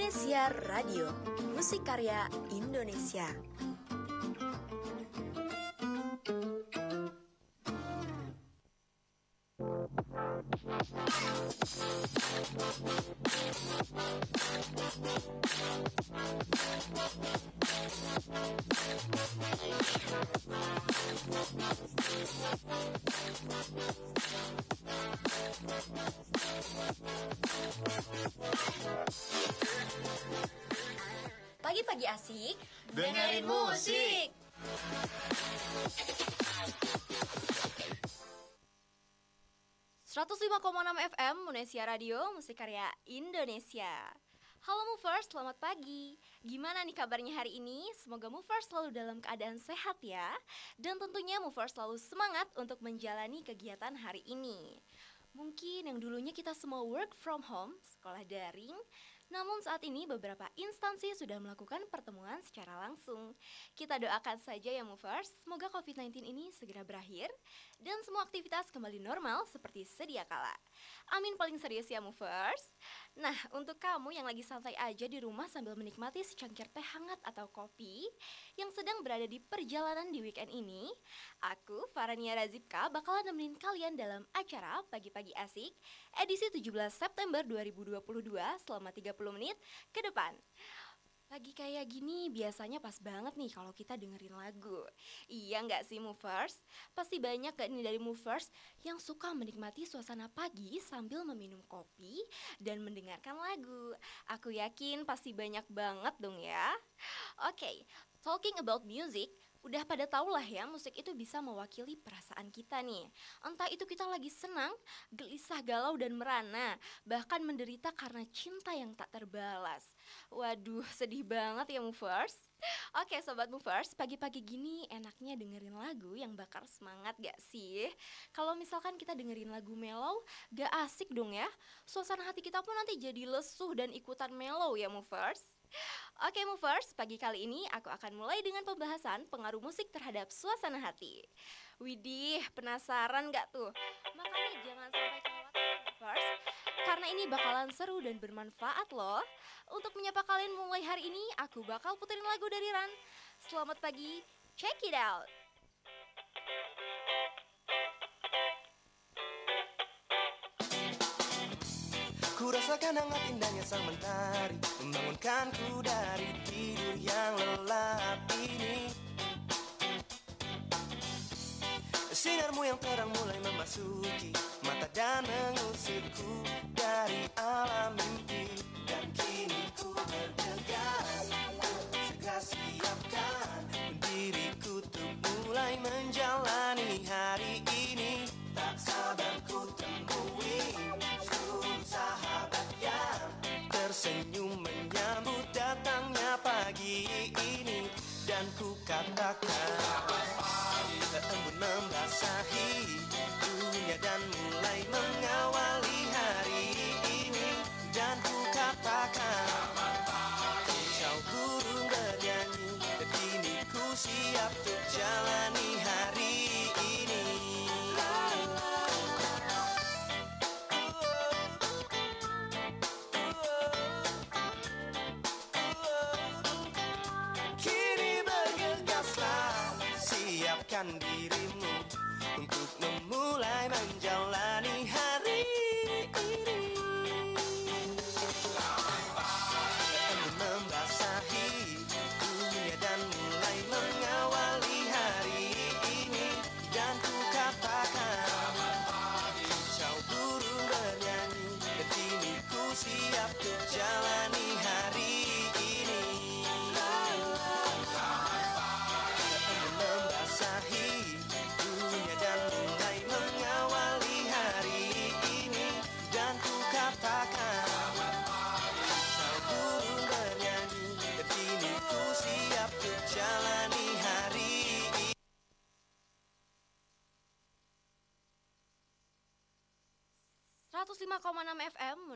Munesia Radio, musik karya Indonesia. Pagi-pagi asik, Dengerin musik. enam FM Munesia Radio Musik Karya Indonesia Halo Movers, selamat pagi Gimana nih kabarnya hari ini? Semoga Movers selalu dalam keadaan sehat ya Dan tentunya Movers selalu semangat untuk menjalani kegiatan hari ini Mungkin yang dulunya kita semua work from home, sekolah daring namun saat ini beberapa instansi sudah melakukan pertemuan secara langsung. Kita doakan saja ya movers, semoga COVID-19 ini segera berakhir dan semua aktivitas kembali normal seperti sedia kala. Amin paling serius ya movers. Nah, untuk kamu yang lagi santai aja di rumah sambil menikmati secangkir teh hangat atau kopi yang sedang berada di perjalanan di weekend ini, aku Farania Razibka bakalan nemenin kalian dalam acara Pagi-pagi Asik edisi 17 September 2022 selama 30 menit ke depan. Lagi kayak gini biasanya pas banget nih kalau kita dengerin lagu. Iya nggak sih movers? Pasti banyak gak nih dari movers yang suka menikmati suasana pagi sambil meminum kopi dan mendengarkan lagu? Aku yakin pasti banyak banget dong ya. Oke, okay, talking about music Udah pada tau lah ya musik itu bisa mewakili perasaan kita nih. Entah itu kita lagi senang, gelisah, galau, dan merana Bahkan menderita karena cinta yang tak terbalas. Waduh sedih banget ya movers Oke sobat movers, pagi-pagi gini enaknya dengerin lagu yang bakar semangat gak sih? Kalau misalkan kita dengerin lagu mellow, gak asik dong ya. Suasana hati kita pun nanti jadi lesuh dan ikutan mellow ya movers Oke movers, pagi kali ini aku akan mulai dengan pembahasan pengaruh musik terhadap suasana hati. Widih, penasaran gak tuh? Makanya jangan sampai kelewat movers, karena ini bakalan seru dan bermanfaat loh. Untuk menyapa kalian mulai hari ini, aku bakal puterin lagu dari Ran. Selamat pagi, check it out! Ku rasakan hangat indahnya sang mentari. Membangunkanku dari tidur yang lelap ini. Sinarmu yang terang mulai memasuki. Mata dan mengusirku dari alam mimpi. Dan kini ku bergegas. Segera siapkan diriku untuk mulai menjalani hari ini. Tak sabar ku tersenyum menyambut datangnya pagi ini. Dan ku katakan embun membasahi dunia dan mulai mengawali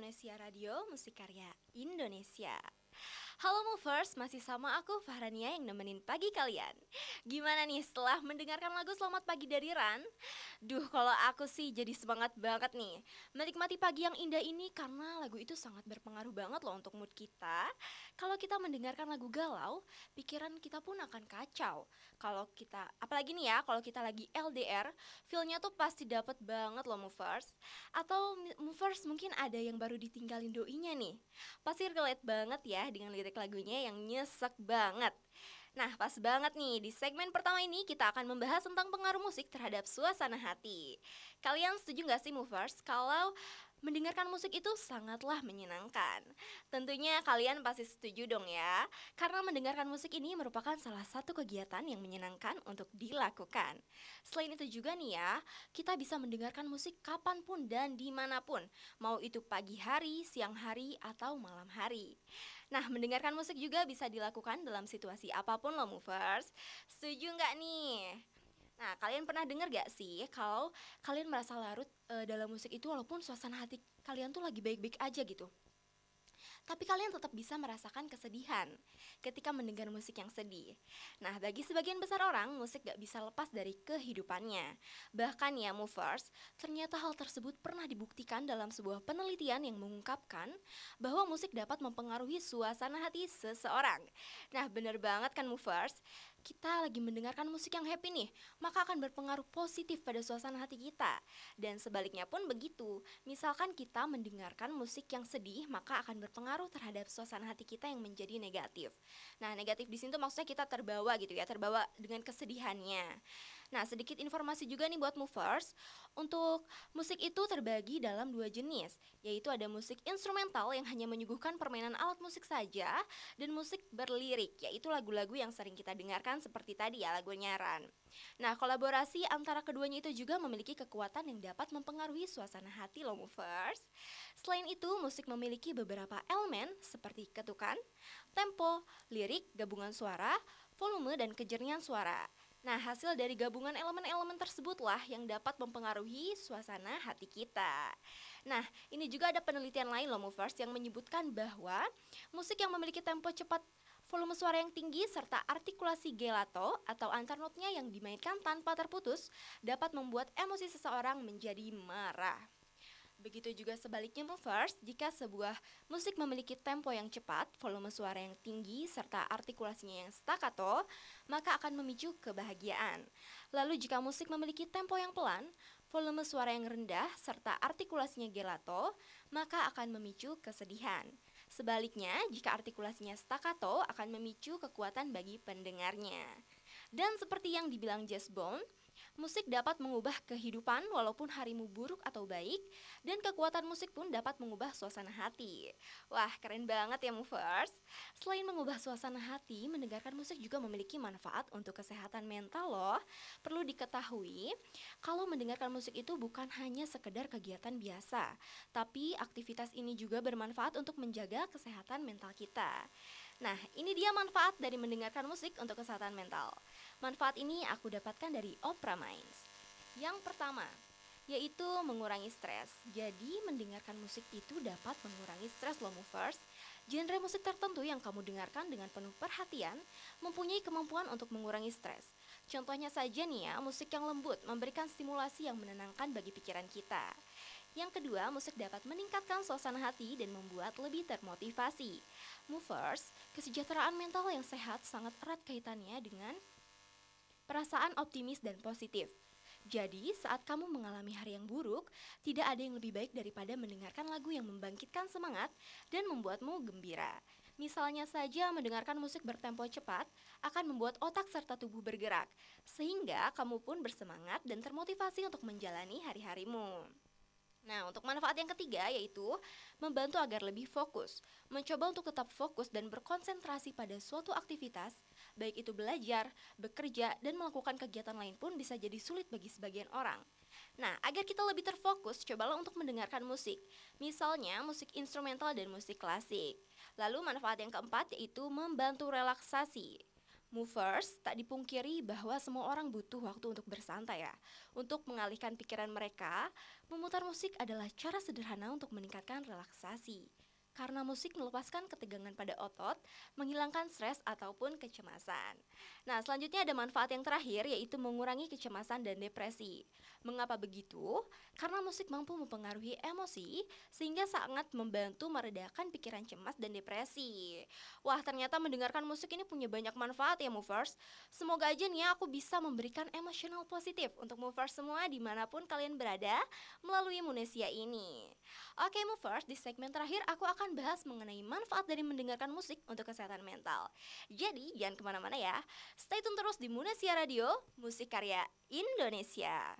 105,6 FM Munesia Radio Musik Karya Indonesia Halo Movers, masih sama aku Fahrania yang nemenin pagi kalian Gimana nih setelah mendengarkan lagu Selamat Pagi dari Ran? Duh kalau aku sih jadi semangat banget nih. Menikmati pagi yang indah ini karena lagu itu sangat berpengaruh banget loh untuk mood kita. Kalau kita mendengarkan lagu galau, pikiran kita pun akan kacau. Kalau kita, apalagi nih ya kalau kita lagi LDR Feelnya tuh pasti dapet banget loh Movers. Atau Movers mungkin ada yang baru ditinggalin doinya nih. Pasti relate banget ya dengan lirik lagunya yang nyesek banget. Nah, pas banget nih, di segmen pertama ini kita akan membahas tentang pengaruh musik terhadap suasana hati. Kalian setuju gak sih movers kalau Mendengarkan musik itu sangatlah menyenangkan. Tentunya kalian pasti setuju dong ya, karena mendengarkan musik ini merupakan salah satu kegiatan yang menyenangkan untuk dilakukan. Selain itu juga nih ya, kita bisa mendengarkan musik kapan pun dan di mana pun, mau itu pagi hari, siang hari, atau malam hari. Nah, mendengarkan musik juga bisa dilakukan dalam situasi apa pun loh movers. Setuju nggak nih? Nah, kalian pernah dengar gak sih kalau kalian merasa larut e, dalam musik itu walaupun suasana hati kalian tuh lagi baik-baik aja gitu? Tapi kalian tetap bisa merasakan kesedihan ketika mendengar musik yang sedih. Nah, bagi sebagian besar orang, musik gak bisa lepas dari kehidupannya. Bahkan ya, movers, ternyata hal tersebut pernah dibuktikan dalam sebuah penelitian yang mengungkapkan bahwa musik dapat mempengaruhi suasana hati seseorang. Nah, bener banget kan movers? Kita lagi mendengarkan musik yang happy nih, maka akan berpengaruh positif pada suasana hati kita. Dan sebaliknya pun begitu. Misalkan kita mendengarkan musik yang sedih, maka akan berpengaruh terhadap suasana hati kita yang menjadi negatif. Nah, negatif di sini tuh maksudnya kita terbawa gitu ya, terbawa dengan kesedihannya. Nah, sedikit informasi juga nih buat movers. Untuk musik itu terbagi dalam dua jenis, yaitu ada musik instrumental yang hanya menyuguhkan permainan alat musik saja dan musik berlirik, yaitu lagu-lagu yang sering kita dengarkan seperti tadi ya lagu nyaran. Nah, kolaborasi antara keduanya itu juga memiliki kekuatan yang dapat mempengaruhi suasana hati lo movers. Selain itu, musik memiliki beberapa elemen seperti ketukan, tempo, lirik, gabungan suara, volume, dan kejernihan suara. Nah, hasil dari gabungan elemen-elemen tersebutlah yang dapat mempengaruhi suasana hati kita. Nah, ini juga ada penelitian lain loh Movers yang menyebutkan bahwa musik yang memiliki tempo cepat volume suara yang tinggi serta artikulasi gelato atau antar notnya yang dimainkan tanpa terputus dapat membuat emosi seseorang menjadi marah. Begitu juga sebaliknya movers, jika sebuah musik memiliki tempo yang cepat, volume suara yang tinggi, serta artikulasinya yang staccato, maka akan memicu kebahagiaan. Lalu jika musik memiliki tempo yang pelan, volume suara yang rendah, serta artikulasinya gelato, maka akan memicu kesedihan. Sebaliknya, jika artikulasinya staccato akan memicu kekuatan bagi pendengarnya. Dan seperti yang dibilang Jess Bone, Musik dapat mengubah kehidupan walaupun harimu buruk atau baik dan kekuatan musik pun dapat mengubah suasana hati. Wah, keren banget ya movers. Selain mengubah suasana hati, mendengarkan musik juga memiliki manfaat untuk kesehatan mental loh. Perlu diketahui, kalau mendengarkan musik itu bukan hanya sekedar kegiatan biasa, tapi aktivitas ini juga bermanfaat untuk menjaga kesehatan mental kita. Nah, ini dia manfaat dari mendengarkan musik untuk kesehatan mental. Manfaat ini aku dapatkan dari Opera Minds. Yang pertama, yaitu mengurangi stres. Jadi, mendengarkan musik itu dapat mengurangi stres loh movers. Genre musik tertentu yang kamu dengarkan dengan penuh perhatian mempunyai kemampuan untuk mengurangi stres. Contohnya saja nih ya, musik yang lembut memberikan stimulasi yang menenangkan bagi pikiran kita. Yang kedua, musik dapat meningkatkan suasana hati dan membuat lebih termotivasi. Movers, kesejahteraan mental yang sehat sangat erat kaitannya dengan perasaan optimis dan positif. Jadi, saat kamu mengalami hari yang buruk, tidak ada yang lebih baik daripada mendengarkan lagu yang membangkitkan semangat dan membuatmu gembira. Misalnya saja mendengarkan musik bertempo cepat akan membuat otak serta tubuh bergerak, sehingga kamu pun bersemangat dan termotivasi untuk menjalani hari-harimu. Nah, untuk manfaat yang ketiga yaitu membantu agar lebih fokus, mencoba untuk tetap fokus dan berkonsentrasi pada suatu aktivitas baik itu belajar, bekerja, dan melakukan kegiatan lain pun bisa jadi sulit bagi sebagian orang. Nah, agar kita lebih terfokus, cobalah untuk mendengarkan musik. Misalnya, musik instrumental dan musik klasik. Lalu manfaat yang keempat yaitu membantu relaksasi. Movers, tak dipungkiri bahwa semua orang butuh waktu untuk bersantai ya. Untuk mengalihkan pikiran mereka, memutar musik adalah cara sederhana untuk meningkatkan relaksasi. Karena musik melepaskan ketegangan pada otot, menghilangkan stres ataupun kecemasan. Nah, selanjutnya ada manfaat yang terakhir yaitu mengurangi kecemasan dan depresi. Mengapa begitu? Karena musik mampu mempengaruhi emosi sehingga sangat membantu meredakan pikiran cemas dan depresi. Wah, ternyata mendengarkan musik ini punya banyak manfaat ya movers. Semoga aja nih ya aku bisa memberikan emosional positif untuk movers semua di mana pun kalian berada melalui Munesia ini. Oke movers, di segmen terakhir aku akan bahas mengenai manfaat dari mendengarkan musik untuk kesehatan mental. Jadi jangan ke mana-mana ya, stay tune terus di Munesia Radio, musik karya Indonesia.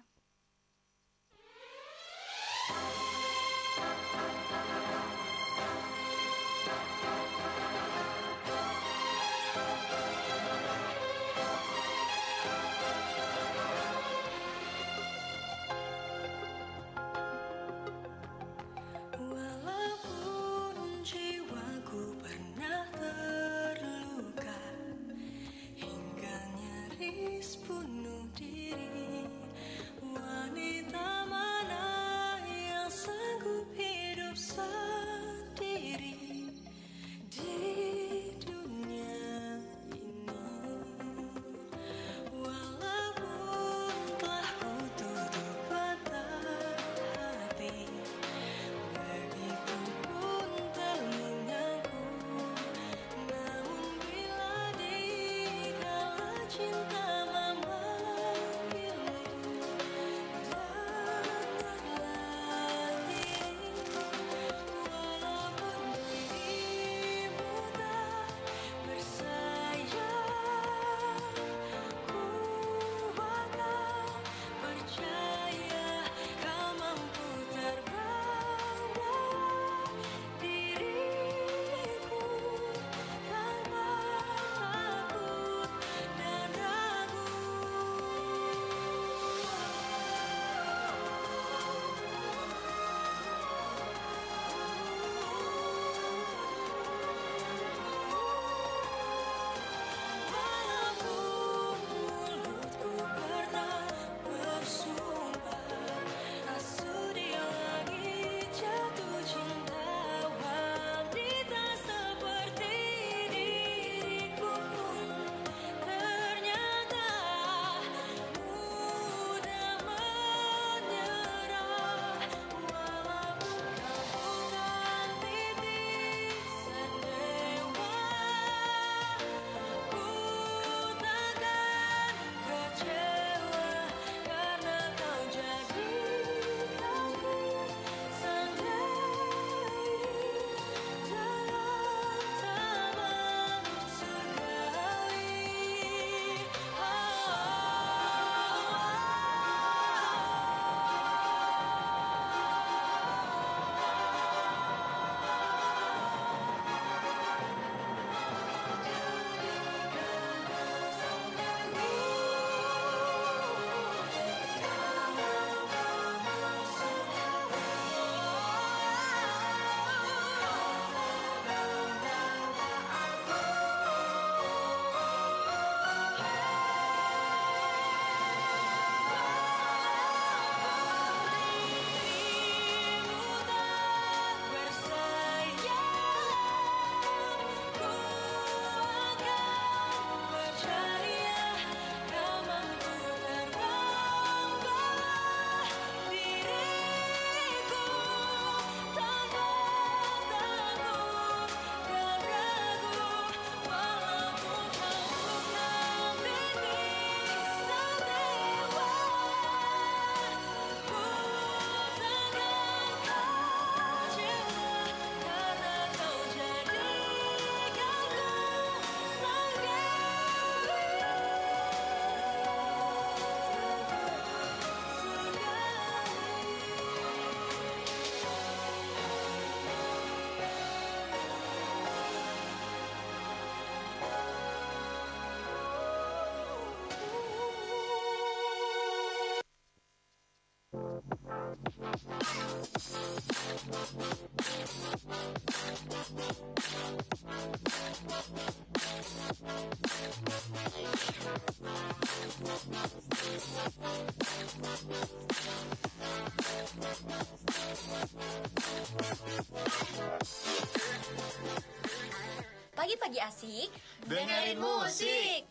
Dengerin musik.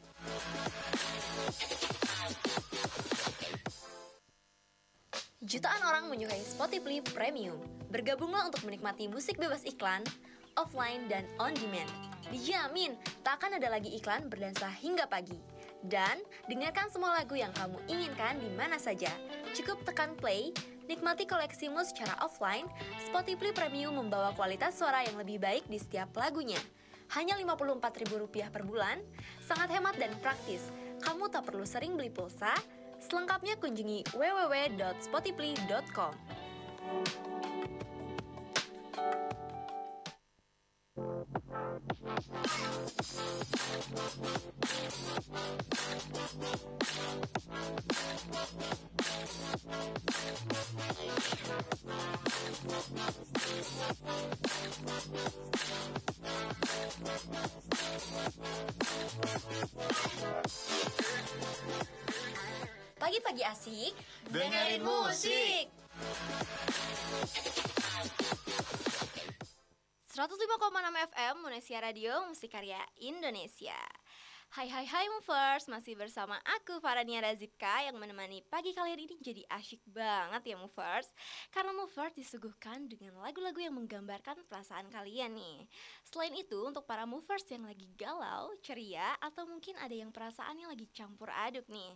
Jutaan orang menyukai Spotify Premium. Bergabunglah untuk menikmati musik bebas iklan, offline dan on demand. Dijamin, tak akan ada lagi iklan berdansa hingga pagi. Dan dengarkan semua lagu yang kamu inginkan di mana saja. Cukup tekan play, nikmati koleksimu secara offline. Spotify Premium membawa kualitas suara yang lebih baik di setiap lagunya. Hanya Rp54.000 per bulan, sangat hemat dan praktis. Kamu tak perlu sering beli pulsa, Selengkapnya kunjungi www.spotify.com. Pagi-pagi asik Dengerin musik. 105,6 FM Munesia Radio Musik Karya Indonesia Hai hai hai Movers, masih bersama aku Farania Razipka yang menemani pagi kalian ini jadi asyik banget ya Movers. Karena Movers disuguhkan dengan lagu-lagu yang menggambarkan perasaan kalian nih. Selain itu untuk para Movers yang lagi galau, ceria, atau mungkin ada yang perasaannya lagi campur aduk nih.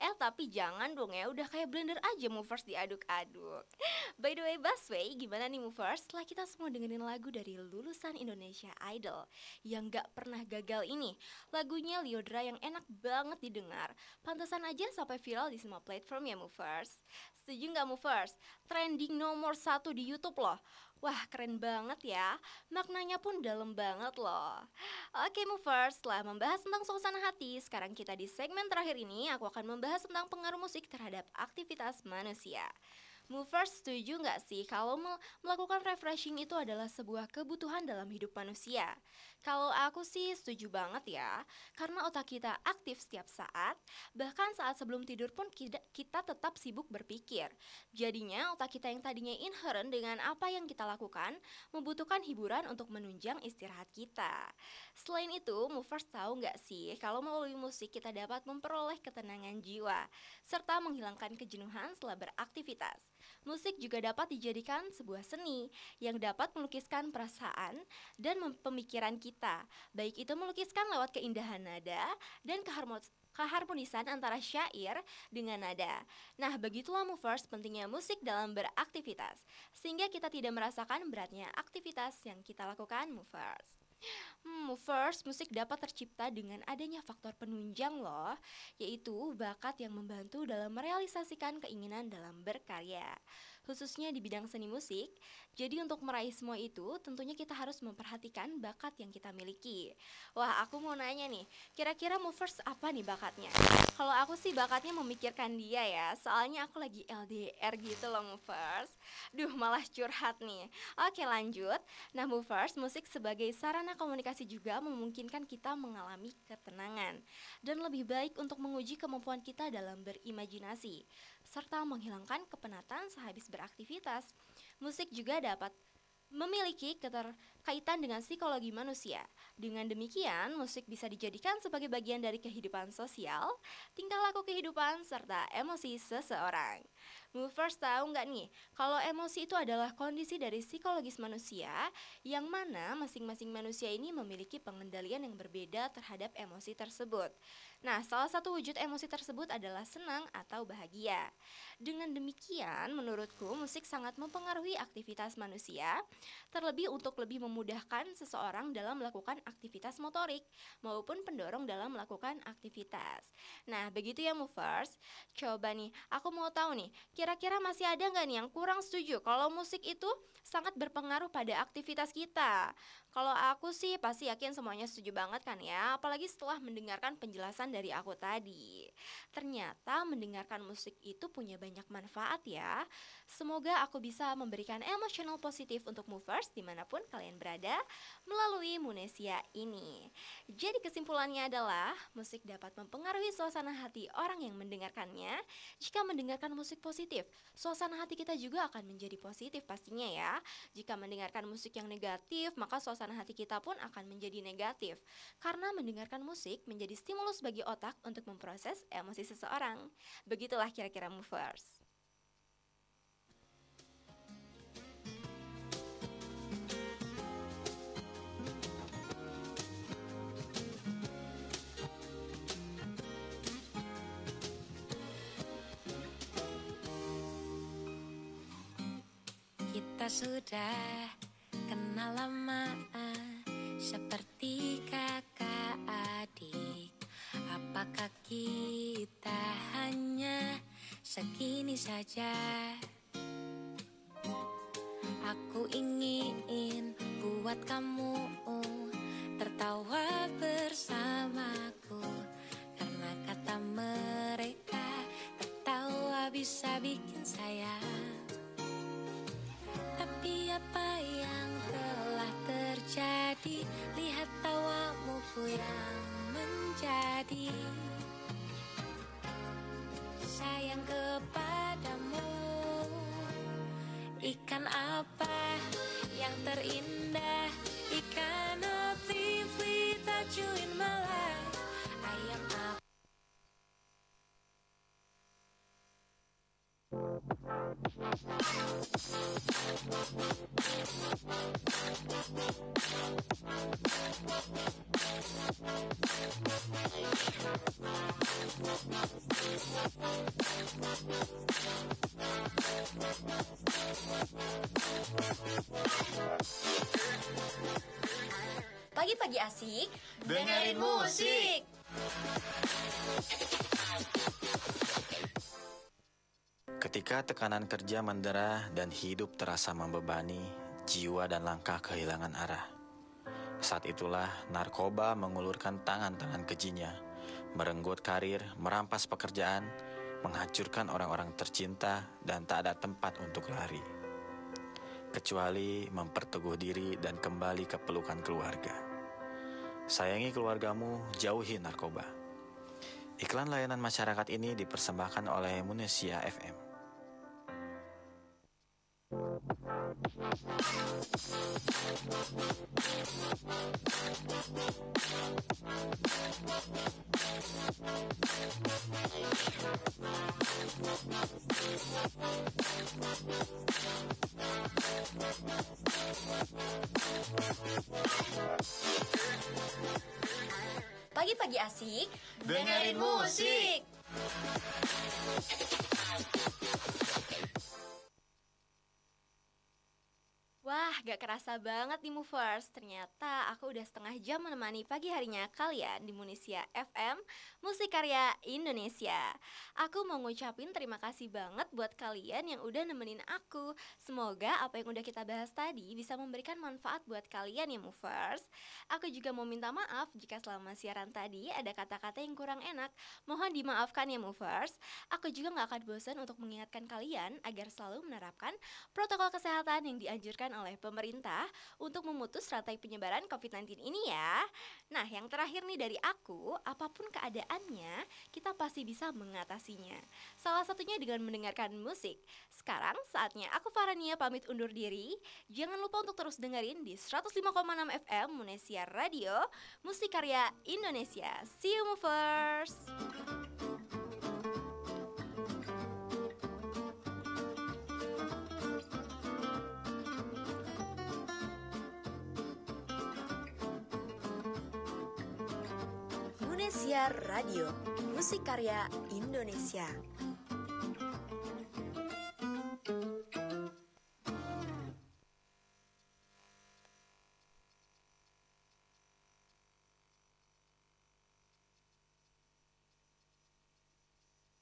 Eh tapi jangan dong ya, udah kayak blender aja Movers diaduk-aduk. By the way Busway, gimana nih Movers? Setelah kita semua dengerin lagu dari lulusan Indonesia Idol Yang gak pernah gagal ini Lagunya Liodra yang enak banget didengar. Pantesan aja sampai viral di semua platform ya Movers. Setuju nggak Movers? Trending nomor satu di YouTube loh. Wah keren banget ya, maknanya pun dalam banget loh Oke Movers, setelah membahas tentang suasana hati Sekarang kita di segmen terakhir ini Aku akan membahas tentang pengaruh musik terhadap aktivitas manusia Movers setuju nggak sih kalau melakukan refreshing itu adalah sebuah kebutuhan dalam hidup manusia? Kalau aku sih setuju banget ya, karena otak kita aktif setiap saat, bahkan saat sebelum tidur pun kita, tetap sibuk berpikir. Jadinya otak kita yang tadinya inherent dengan apa yang kita lakukan, membutuhkan hiburan untuk menunjang istirahat kita. Selain itu, movers tahu nggak sih kalau melalui musik kita dapat memperoleh ketenangan jiwa, serta menghilangkan kejenuhan setelah beraktivitas. Musik juga dapat dijadikan sebuah seni yang dapat melukiskan perasaan dan pemikiran kita, baik itu melukiskan lewat keindahan nada dan keharmonisan antara syair dengan nada. Nah, begitulah movers pentingnya musik dalam beraktivitas, sehingga kita tidak merasakan beratnya aktivitas yang kita lakukan movers. Hmm, first, musik dapat tercipta dengan adanya faktor penunjang loh, yaitu bakat yang membantu dalam merealisasikan keinginan dalam berkarya khususnya di bidang seni musik. Jadi untuk meraih semua itu, tentunya kita harus memperhatikan bakat yang kita miliki. Wah, aku mau nanya nih, kira-kira movers apa nih bakatnya? Kalau aku sih bakatnya memikirkan dia ya, soalnya aku lagi LDR gitu loh movers. Duh, malah curhat nih. Oke, lanjut. Nah, movers, musik sebagai sarana komunikasi juga memungkinkan kita mengalami ketenangan dan lebih baik untuk menguji kemampuan kita dalam berimajinasi serta menghilangkan kepenatan sehabis beraktivitas. Musik juga dapat memiliki keterkaitan dengan psikologi manusia. Dengan demikian, musik bisa dijadikan sebagai bagian dari kehidupan sosial, tingkah laku kehidupan, serta emosi seseorang. Movers tahu nggak nih, kalau emosi itu adalah kondisi dari psikologis manusia yang mana masing-masing manusia ini memiliki pengendalian yang berbeda terhadap emosi tersebut. Nah, salah satu wujud emosi tersebut adalah senang atau bahagia. Dengan demikian, menurutku musik sangat mempengaruhi aktivitas manusia, terlebih untuk lebih memudahkan seseorang dalam melakukan aktivitas motorik maupun pendorong dalam melakukan aktivitas. Nah, begitu ya movers. Coba nih, aku mau tahu nih, Kira-kira masih ada nggak nih yang kurang setuju kalau musik itu sangat berpengaruh pada aktivitas kita? Kalau aku sih pasti yakin semuanya setuju banget kan ya, apalagi setelah mendengarkan penjelasan dari aku tadi. Ternyata mendengarkan musik itu punya banyak manfaat ya. Semoga aku bisa memberikan emosional positif untuk movers di mana pun kalian berada. Berada melalui Munesia ini. Jadi kesimpulannya adalah musik dapat mempengaruhi suasana hati orang yang mendengarkannya. Jika mendengarkan musik positif, suasana hati kita juga akan menjadi positif pastinya ya. Jika mendengarkan musik yang negatif, maka suasana hati kita pun akan menjadi negatif. Karena mendengarkan musik menjadi stimulus bagi otak untuk memproses emosi seseorang. Begitulah kira-kira movers. Sudah kenal lama Seperti kakak adik. Apakah kita hanya segini saja? Aku ingin buat kamu tertawa bersamaku Karena kata mereka tertawa bisa bikin tapi apa yang telah terjadi? Lihat tawamu yang menjadi. Sayang kepadamu. Ikan apa yang terindah? Ikan notifly touch you in Pagi-pagi asik, Dengerin musik. Ketika tekanan kerja mendera dan hidup terasa membebani, jiwa dan langkah kehilangan arah. Saat itulah narkoba mengulurkan tangan-tangan kejinya, merenggut karir, merampas pekerjaan, menghancurkan orang-orang tercinta, dan tak ada tempat untuk lari. Kecuali memperteguh diri dan kembali ke pelukan keluarga. Sayangi keluargamu, jauhi narkoba. Iklan layanan masyarakat ini dipersembahkan oleh Munesia FM. Pagi-pagi asik, Dengerin musik. Wah, gak kerasa banget nih movers. Ternyata aku udah setengah jam menemani pagi harinya kalian di Munisia FM, Musik Karya Indonesia. Aku mau ngucapin terima kasih banget buat kalian yang udah nemenin aku. Semoga apa yang udah kita bahas tadi bisa memberikan manfaat buat kalian ya movers. Aku juga mau minta maaf jika selama siaran tadi ada kata-kata yang kurang enak. Mohon dimaafkan ya movers. Aku juga gak akan bosan untuk mengingatkan kalian agar selalu menerapkan protokol kesehatan yang dianjurkan oleh pemerintah untuk memutus rantai penyebaran COVID-19 ini ya. Nah, yang terakhir nih dari aku, apa pun keadaannya, kita pasti bisa mengatasinya. Salah satunya dengan mendengarkan musik. Sekarang saatnya aku Farania pamit undur diri. Jangan lupa untuk terus dengerin di 105,6 FM Munesia Radio, Musik Karya Indonesia. See you movers. Munesia Radio, Musik Karya Indonesia.